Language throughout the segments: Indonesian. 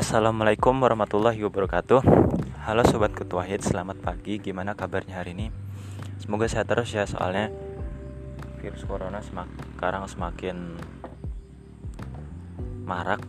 Assalamualaikum warahmatullahi wabarakatuh. Halo Sobat Ketua Hit, selamat pagi. Gimana kabarnya hari ini? Semoga sehat terus ya soalnya Virus Corona sekarang semakin marak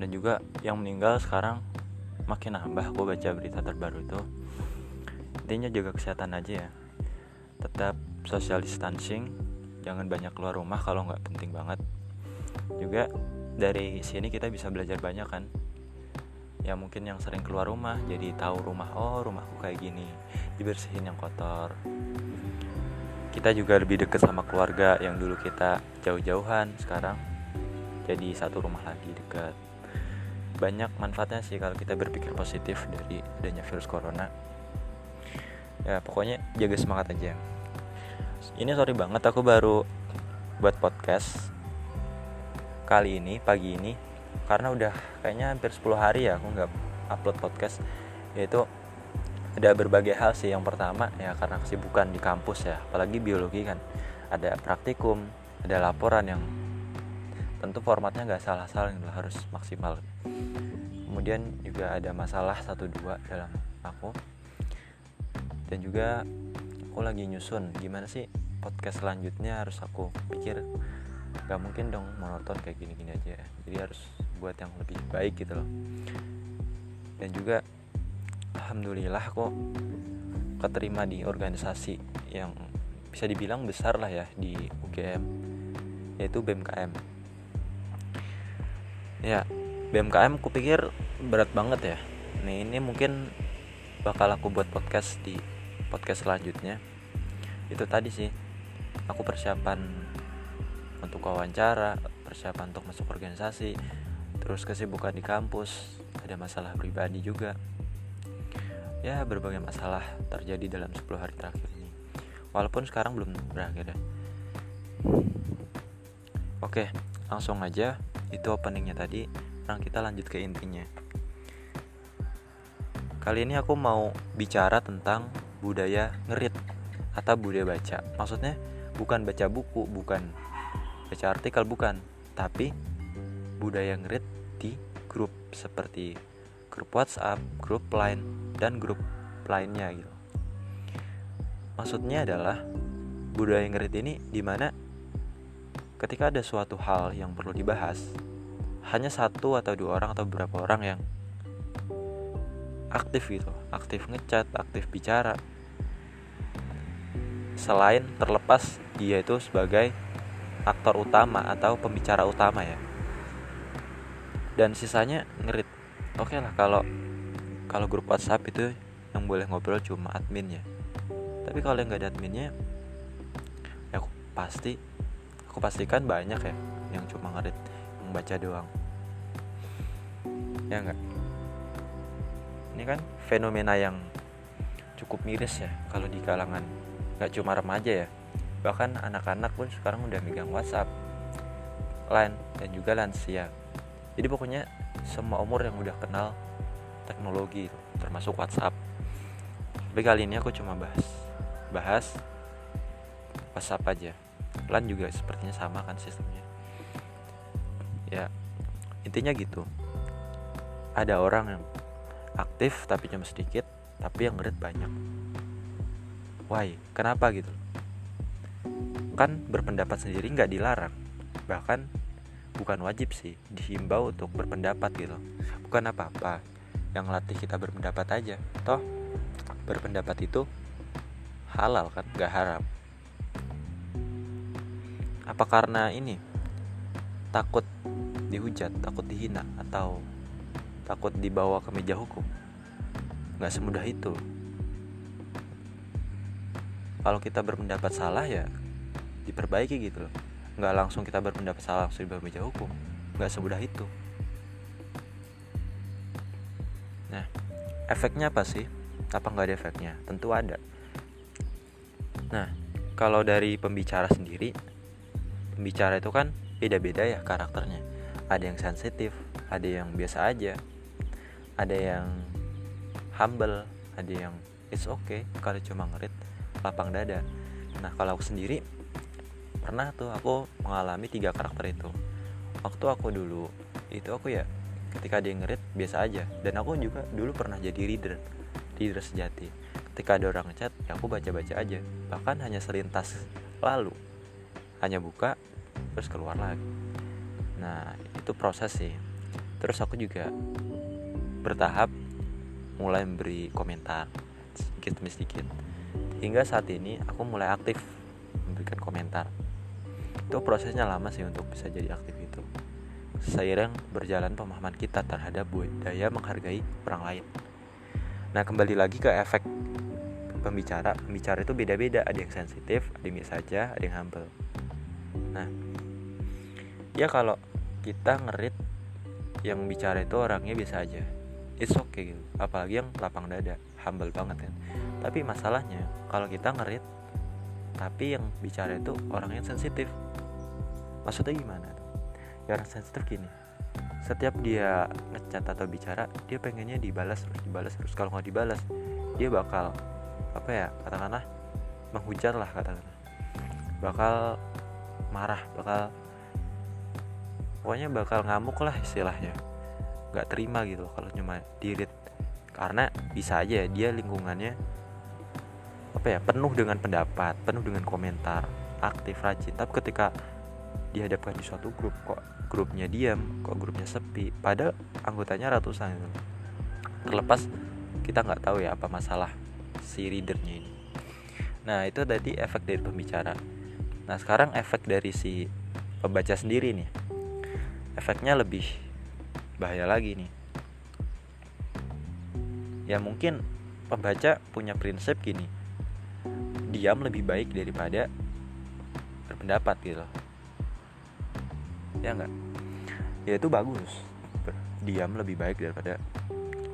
Dan juga yang meninggal sekarang makin nambah. Aku baca berita terbaru itu. Intinya jaga kesehatan aja ya. Tetap social distancing. Jangan banyak keluar rumah kalau nggak penting banget. Juga dari sini kita bisa belajar banyak kan ya mungkin yang sering keluar rumah jadi tahu rumah oh rumahku kayak gini dibersihin yang kotor. Kita juga lebih dekat sama keluarga yang dulu kita jauh-jauhan sekarang jadi satu rumah lagi dekat banyak manfaatnya sih kalau kita berpikir positif dari adanya virus corona. Ya pokoknya jaga semangat aja. Ini sorry banget aku baru buat podcast. Kali ini pagi ini karena udah kayaknya hampir 10 hari ya aku nggak upload podcast. Yaitu ada berbagai hal sih. Yang pertama ya karena kesibukan di kampus ya apalagi biologi kan ada praktikum ada laporan yang tentu formatnya nggak salah-salah harus maksimal. Kemudian juga ada masalah satu dua dalam aku. Dan juga aku lagi nyusun gimana sih podcast selanjutnya harus aku pikir. Gak mungkin dong monoton kayak gini-gini aja jadi harus buat yang lebih baik gitu loh. Dan juga alhamdulillah kok keterima di organisasi yang bisa dibilang besar lah ya di UGM yaitu BMKM ya BMKM kupikir berat banget ya. Nih ini mungkin bakal aku buat podcast di podcast selanjutnya. Itu tadi sih aku persiapan untuk wawancara persiapan untuk masuk organisasi terus kesibukan di kampus ada masalah pribadi juga. Ya berbagai masalah terjadi dalam 10 hari terakhir ini. Walaupun sekarang belum berakhir ya. Oke langsung aja. Itu openingnya tadi. Sekarang kita lanjut ke intinya. Kali ini aku mau bicara tentang budaya ngerit atau budaya baca. Maksudnya bukan baca buku bukan baca artikel bukan. Tapi budaya ngerit grup seperti grup WhatsApp, grup Line dan grup lainnya gitu. Maksudnya adalah budaya ngerit ini di mana ketika ada suatu hal yang perlu dibahas hanya satu atau dua orang atau beberapa orang yang aktif gitu aktif ngechat aktif bicara selain terlepas dia itu sebagai aktor utama atau pembicara utama ya dan sisanya ngerit oke okay lah kalau kalau grup WhatsApp itu yang boleh ngobrol cuma adminnya tapi kalau yang nggak ada adminnya ya aku pasti aku pastikan banyak ya yang cuma ngerit yang baca doang. Ya enggak ini kan fenomena yang cukup miris ya kalau di kalangan nggak cuma remaja ya. Bahkan anak-anak pun sekarang udah megang WhatsApp Line dan juga lansia jadi pokoknya semua umur yang udah kenal teknologi termasuk WhatsApp. Tapi kali ini aku cuma bahas bahas WhatsApp aja. Line juga sepertinya sama kan sistemnya. Ya intinya gitu. Ada orang yang aktif tapi cuma sedikit tapi yang ngerit banyak. Why? Kenapa gitu? Kan berpendapat sendiri nggak dilarang. Bahkan bukan wajib sih dihimbau untuk berpendapat gitu. Bukan apa-apa yang latih kita berpendapat aja. Toh berpendapat itu halal kan nggak haram. Apa karena ini? Takut dihujat takut dihina atau takut dibawa ke meja hukum? Nggak semudah itu. Kalau kita berpendapat salah ya diperbaiki gitu loh nggak langsung kita berpendapat salah langsung di meja hukum. Nggak semudah itu. Nah efeknya apa sih? Apa nggak ada efeknya? Tentu ada. Nah kalau dari pembicara sendiri pembicara itu kan beda-beda ya karakternya. Ada yang sensitif ada yang biasa aja. Ada yang humble ada yang it's okay kalau cuma ngerit lapang dada. Nah kalau aku sendiri pernah tuh aku mengalami tiga karakter itu. Waktu aku dulu itu aku ya ketika dia ngerit biasa aja. Dan aku juga dulu pernah jadi reader reader sejati. Ketika ada orang ngechat ya aku baca-baca aja. Bahkan hanya selintas lalu. Hanya buka terus keluar lagi. Nah itu proses sih. Terus aku juga bertahap mulai memberi komentar sedikit demi sedikit. Hingga saat ini aku mulai aktif memberikan komentar itu prosesnya lama sih untuk bisa jadi aktif itu. Seiring berjalan pemahaman kita terhadap budaya menghargai orang lain. Nah kembali lagi ke efek pembicara. Pembicara itu beda-beda. Ada yang sensitif ada yang biasa aja ada yang humble. Nah ya kalau kita ngerit yang bicara itu orangnya biasa aja. It's okay gitu. Apalagi yang lapang dada. Humble banget kan. Tapi masalahnya kalau kita ngerit tapi yang bicara itu orang yang sensitif maksudnya gimana ya orang sensitif gini. Setiap dia ngechat atau bicara dia pengennya dibalas terus dibalas terus. Kalau nggak dibalas dia bakal apa ya katakanlah menghujat lah katakanlah. Bakal marah bakal pokoknya bakal ngamuk lah istilahnya. Nggak terima gitu kalau cuma dirit. Karena bisa aja dia lingkungannya apa ya penuh dengan pendapat penuh dengan komentar aktif rajin. Tapi ketika dihadapkan di suatu grup kok grupnya diam kok grupnya sepi. Pada anggotanya ratusan terlepas kita nggak tahu ya apa masalah si readernya ini. Nah itu tadi efek dari pembicara. Nah sekarang efek dari si pembaca sendiri nih. Efeknya lebih bahaya lagi nih. Ya mungkin pembaca punya prinsip gini. Diam lebih baik daripada berpendapat gitu ya enggak? Ya itu bagus. Diam lebih baik daripada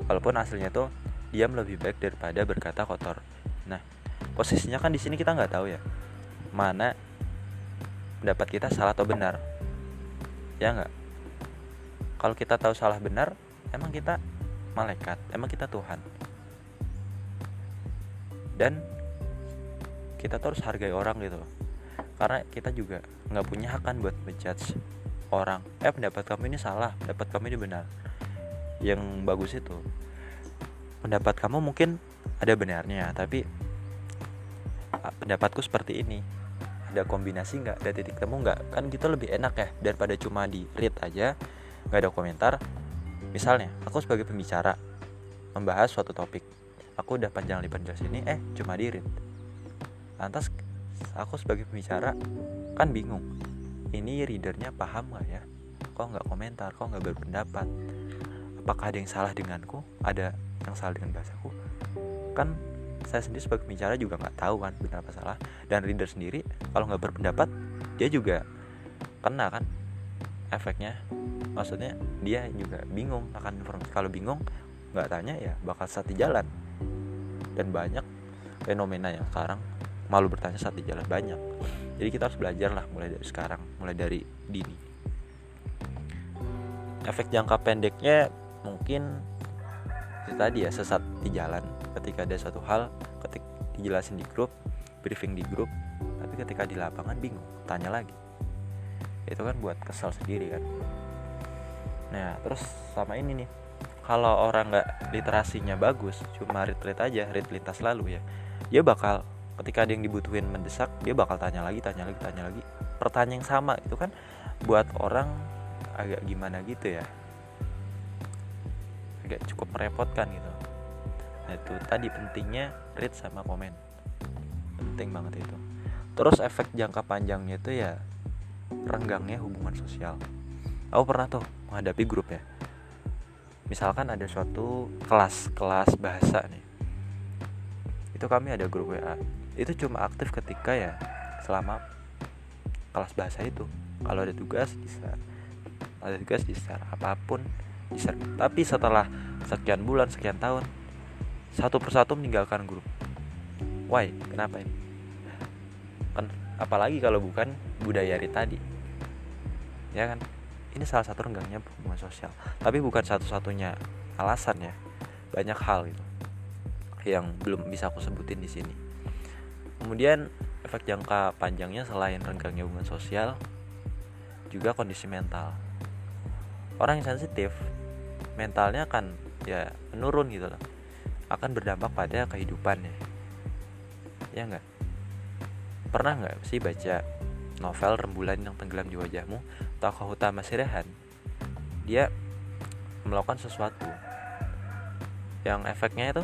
walaupun hasilnya tuh diam lebih baik daripada berkata kotor. Nah posisinya kan di sini kita nggak tahu ya mana pendapat kita salah atau benar. Ya nggak kalau kita tahu salah benar emang kita malaikat emang kita Tuhan. Dan kita tuh harus hargai orang gitu karena kita juga nggak punya hak kan buat menjudge orang eh pendapat kamu ini salah pendapat kamu ini benar. Yang bagus itu pendapat kamu mungkin ada benarnya tapi pendapatku seperti ini. Ada kombinasi nggak? Ada titik temu nggak? Kan gitu lebih enak ya daripada cuma di read aja nggak ada komentar. Misalnya aku sebagai pembicara membahas suatu topik aku udah panjang lebar jelas ini eh cuma di read. Lantas aku sebagai pembicara kan bingung ini readernya paham gak ya? Kok nggak komentar kok nggak berpendapat? Apakah ada yang salah denganku? Ada yang salah dengan bahasaku kan saya sendiri sebagai pembicara juga nggak tahu kan benar apa salah. Dan reader sendiri kalau nggak berpendapat dia juga kena kan efeknya. Maksudnya dia juga bingung akan informasi. Kalau bingung nggak tanya ya bakal saat di jalan. Dan banyak fenomena yang sekarang malu bertanya saat di jalan banyak jadi kita harus belajar lah mulai dari sekarang mulai dari dini. Efek jangka pendeknya mungkin itu tadi ya sesat di jalan. Ketika ada satu hal ketika dijelasin di grup briefing di grup tapi ketika di lapangan bingung tanya lagi. Itu kan buat kesal sendiri kan. Nah terus sama ini nih. Kalau orang nggak literasinya bagus cuma read read aja read lintas lalu ya dia bakal ketika ada yang dibutuhin mendesak dia bakal tanya lagi tanya lagi tanya lagi. Pertanyaan yang sama itu kan buat orang agak gimana gitu ya. Agak cukup merepotkan gitu. Nah itu tadi pentingnya read sama komen. Penting banget itu. Terus efek jangka panjangnya itu ya renggangnya hubungan sosial. Aku pernah tuh menghadapi grup ya. Misalkan ada suatu kelas kelas bahasa nih. Itu kami ada grup WA itu cuma aktif ketika ya selama kelas bahasa itu. Kalau ada tugas bisa. Ada tugas di share apa pun di share tapi setelah sekian bulan sekian tahun satu persatu meninggalkan grup. Why? Kenapa ini? Kan apalagi kalau bukan budaya tadi. Ya kan? Ini salah satu renggangnya hubungan sosial. Tapi bukan satu-satunya alasan ya. Banyak hal gitu yang belum bisa aku sebutin di sini kemudian efek jangka panjangnya selain renggangnya hubungan sosial juga kondisi mental. Orang yang sensitif mentalnya akan ya menurun gitu loh. Akan berdampak pada kehidupannya. Ya enggak pernah nggak sih baca novel rembulan yang tenggelam di wajahmu? Tokoh utama Sirehan. Dia melakukan sesuatu yang efeknya itu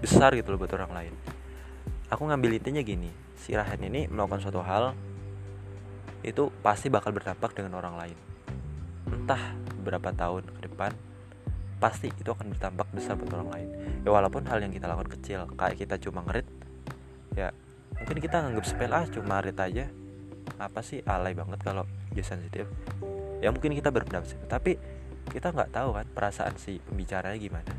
besar gitu loh buat orang lain aku ngambil intinya gini si Rahan ini melakukan suatu hal itu pasti bakal berdampak dengan orang lain. Entah berapa tahun ke depan pasti itu akan berdampak besar buat orang lain. Ya walaupun hal yang kita lakukan kecil kayak kita cuma ngerit ya mungkin kita nganggap sepele ah cuma ngerit aja. Apa sih alay banget kalau dia sensitif. Ya mungkin kita berpendapat tapi kita nggak tahu kan perasaan si pembicaranya gimana.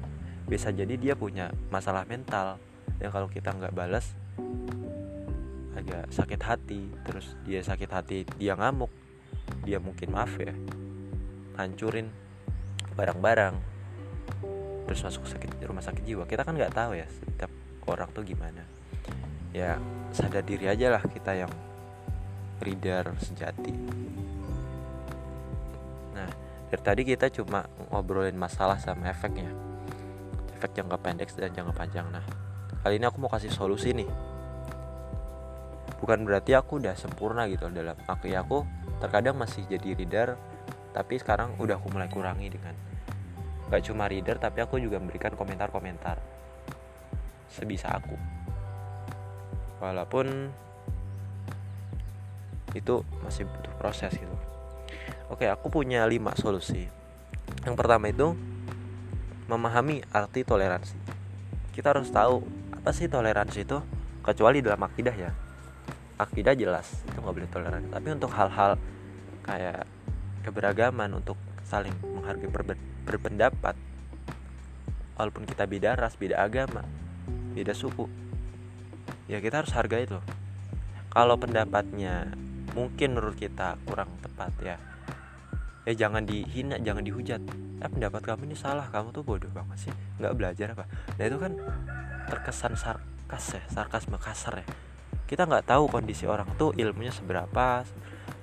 Bisa jadi dia punya masalah mental yang kalau kita nggak balas agak sakit hati terus dia sakit hati dia ngamuk. Dia mungkin maaf ya hancurin barang-barang terus masuk sakit rumah sakit jiwa. Kita kan nggak tahu ya setiap orang tuh gimana. Ya sadar diri aja lah kita yang reader sejati. Nah dari tadi kita cuma ngobrolin masalah sama efeknya. Efek jangka pendek dan jangka panjang. Nah kali ini aku mau kasih solusi nih bukan berarti aku udah sempurna gitu dalam aku ya aku terkadang masih jadi reader tapi sekarang udah aku mulai kurangi dengan gak cuma reader tapi aku juga memberikan komentar-komentar sebisa aku. Walaupun itu masih butuh proses gitu. Oke aku punya lima solusi. Yang pertama itu memahami arti toleransi. Kita harus tahu apa sih toleransi itu kecuali dalam akidah ya akidah jelas itu nggak boleh toleransi tapi untuk hal-hal kayak keberagaman untuk saling menghargai ber berpendapat walaupun kita beda ras beda agama beda suku ya kita harus hargai itu kalau pendapatnya mungkin menurut kita kurang tepat ya ya jangan dihina jangan dihujat. Eh pendapat kamu ini salah kamu tuh bodoh banget sih nggak belajar apa? Nah itu kan terkesan sarkas ya sarkas kasar ya kita nggak tahu kondisi orang tuh ilmunya seberapa.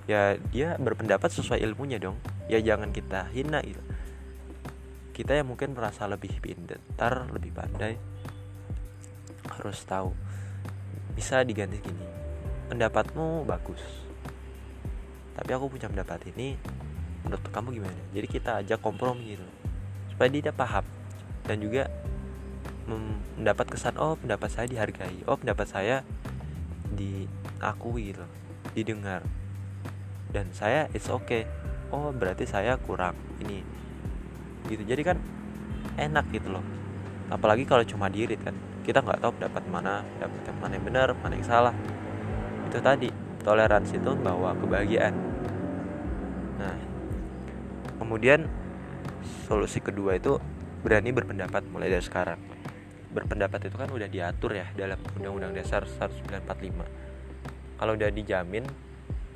Ya dia berpendapat sesuai ilmunya dong. Ya jangan kita hina gitu. Kita yang mungkin merasa lebih pintar lebih pandai harus tahu. Bisa diganti gini pendapatmu bagus tapi aku punya pendapat ini menurut kamu gimana? Jadi kita ajak kompromi gitu supaya dia paham. Dan juga mendapat kesan oh pendapat saya dihargai. Oh pendapat saya diakui gitu didengar. Dan saya it's okay. Oh berarti saya kurang ini. Gitu jadi kan enak gitu loh. Apalagi kalau cuma diri kan kita nggak tahu pendapat mana pendapat yang mana yang benar mana yang salah. Itu tadi toleransi itu membawa kebahagiaan. Nah kemudian solusi kedua itu berani berpendapat mulai dari sekarang berpendapat itu kan udah diatur ya dalam undang-undang dasar 1945 kalau udah dijamin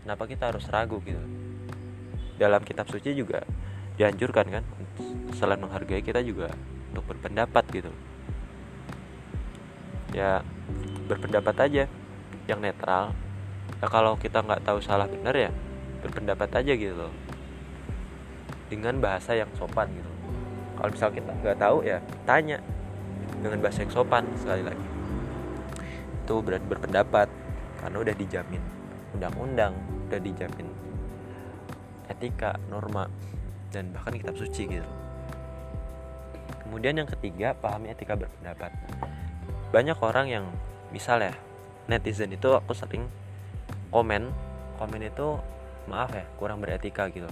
kenapa kita harus ragu gitu? Dalam kitab suci juga dianjurkan kan selain menghargai kita juga untuk berpendapat gitu. Ya berpendapat aja yang netral. Ya kalau kita nggak tahu salah benar ya berpendapat aja gitu loh. Dengan bahasa yang sopan gitu. Kalau misal kita nggak tahu ya tanya dengan bahasa yang sopan sekali lagi. Itu berarti berpendapat karena udah dijamin undang-undang udah dijamin etika norma dan bahkan kitab suci gitu. Kemudian yang ketiga pahami etika berpendapat. Banyak orang yang misal ya netizen itu aku sering komen komen itu maaf ya kurang beretika gitu.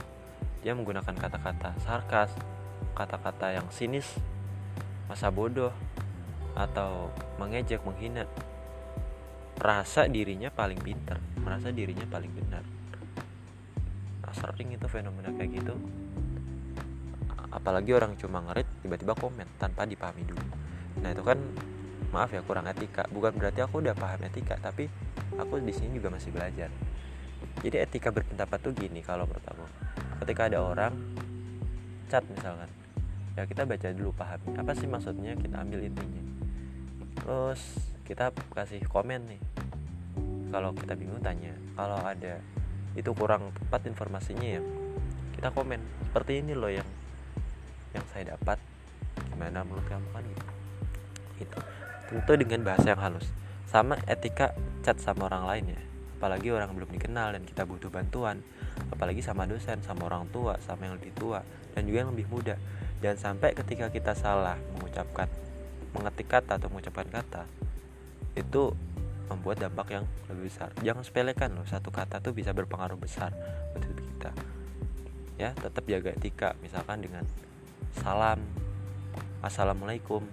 Dia menggunakan kata-kata sarkas kata-kata yang sinis masa bodoh atau mengejek menghina. Merasa dirinya paling pintar. Merasa dirinya paling benar. Nah, sering itu fenomena kayak gitu. Apalagi orang cuma ngerit tiba-tiba komen tanpa dipahami dulu. Nah itu kan maaf ya kurang etika. Bukan berarti aku udah paham etika tapi aku di sini juga masih belajar. Jadi etika berpendapat tuh gini kalau menurut aku. Ketika ada orang chat misalkan ya kita baca dulu paham. Apa sih maksudnya kita ambil intinya terus kita kasih komen nih. Kalau kita bingung tanya. Kalau ada itu kurang tepat informasinya ya. Kita komen. Seperti ini loh yang yang saya dapat. Gimana menurut kamu? Kan gitu. Itu. Tentu dengan bahasa yang halus. Sama etika chat sama orang lain ya. Apalagi orang belum dikenal dan kita butuh bantuan. Apalagi sama dosen sama orang tua sama yang lebih tua dan juga yang lebih muda. Jangan sampai ketika kita salah mengucapkan mengetik kata atau mengucapkan kata itu membuat dampak yang lebih besar. Jangan sepelekan loh satu kata tuh bisa berpengaruh besar buat hidup kita. Ya tetap jaga etika misalkan dengan salam assalamualaikum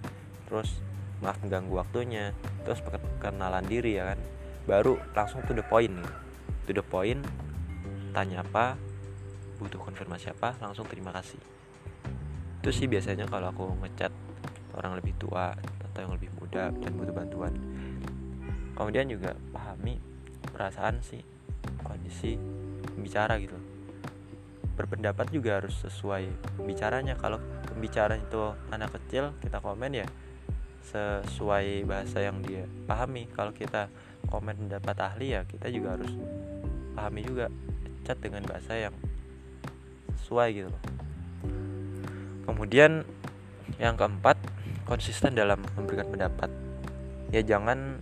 terus maaf mengganggu waktunya terus perkenalan diri ya kan. Baru langsung to the point nih. To the point tanya apa butuh konfirmasi apa langsung terima kasih. Itu sih biasanya kalau aku ngechat orang lebih tua atau yang lebih muda dan butuh bantuan. Kemudian juga pahami perasaan sih kondisi pembicara gitu. Berpendapat juga harus sesuai pembicaranya. Kalau pembicara itu anak kecil kita komen ya sesuai bahasa yang dia pahami. Kalau kita komen pendapat ahli ya kita juga harus pahami juga chat dengan bahasa yang sesuai gitu loh. Kemudian yang keempat konsisten dalam memberikan pendapat. Ya jangan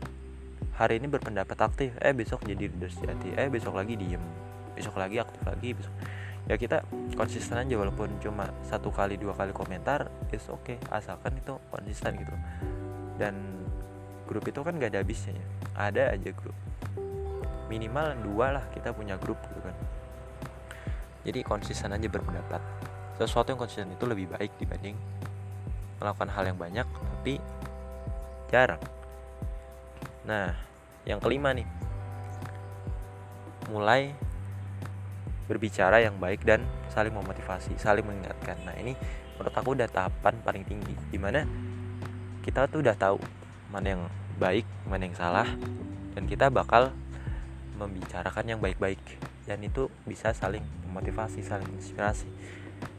hari ini berpendapat aktif. Eh besok jadi leader sejati eh besok lagi diem. Besok lagi aktif lagi besok. Ya kita konsisten aja walaupun cuma satu kali dua kali komentar is oke okay. Asalkan itu konsisten gitu. Dan grup itu kan gak ada habisnya ya. Ada aja grup. Minimal dua lah kita punya grup gitu kan. Jadi konsisten aja berpendapat. Sesuatu yang konsisten itu lebih baik dibanding melakukan hal yang banyak tapi jarang nah yang kelima nih mulai berbicara yang baik dan saling memotivasi, saling mengingatkan. Nah, ini menurut aku udah tahapan paling tinggi di mana kita tuh udah tahu mana yang baik, mana yang salah dan kita bakal membicarakan yang baik-baik dan itu bisa saling memotivasi, saling inspirasi.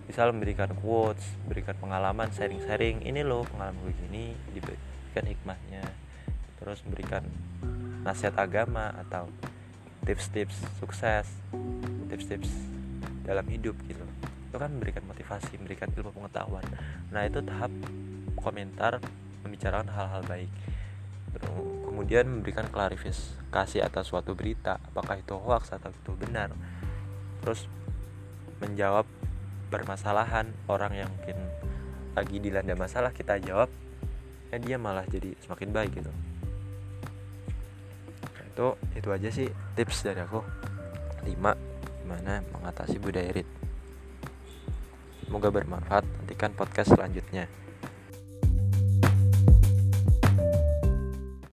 Bisa memberikan quotes, berikan pengalaman, sharing-sharing. Ini loh pengalaman gue gini, diberikan hikmahnya. Terus memberikan nasihat agama atau tips-tips sukses tips-tips dalam hidup gitu itu kan memberikan motivasi memberikan ilmu pengetahuan nah itu tahap komentar membicarakan hal-hal baik kemudian memberikan klarifikasi atas suatu berita apakah itu hoax atau itu benar terus menjawab permasalahan orang yang mungkin lagi dilanda masalah kita jawab ya dia malah jadi semakin baik gitu nah, itu itu aja sih tips dari aku 5 gimana mengatasi budaya irit. Semoga bermanfaat. Nantikan podcast selanjutnya.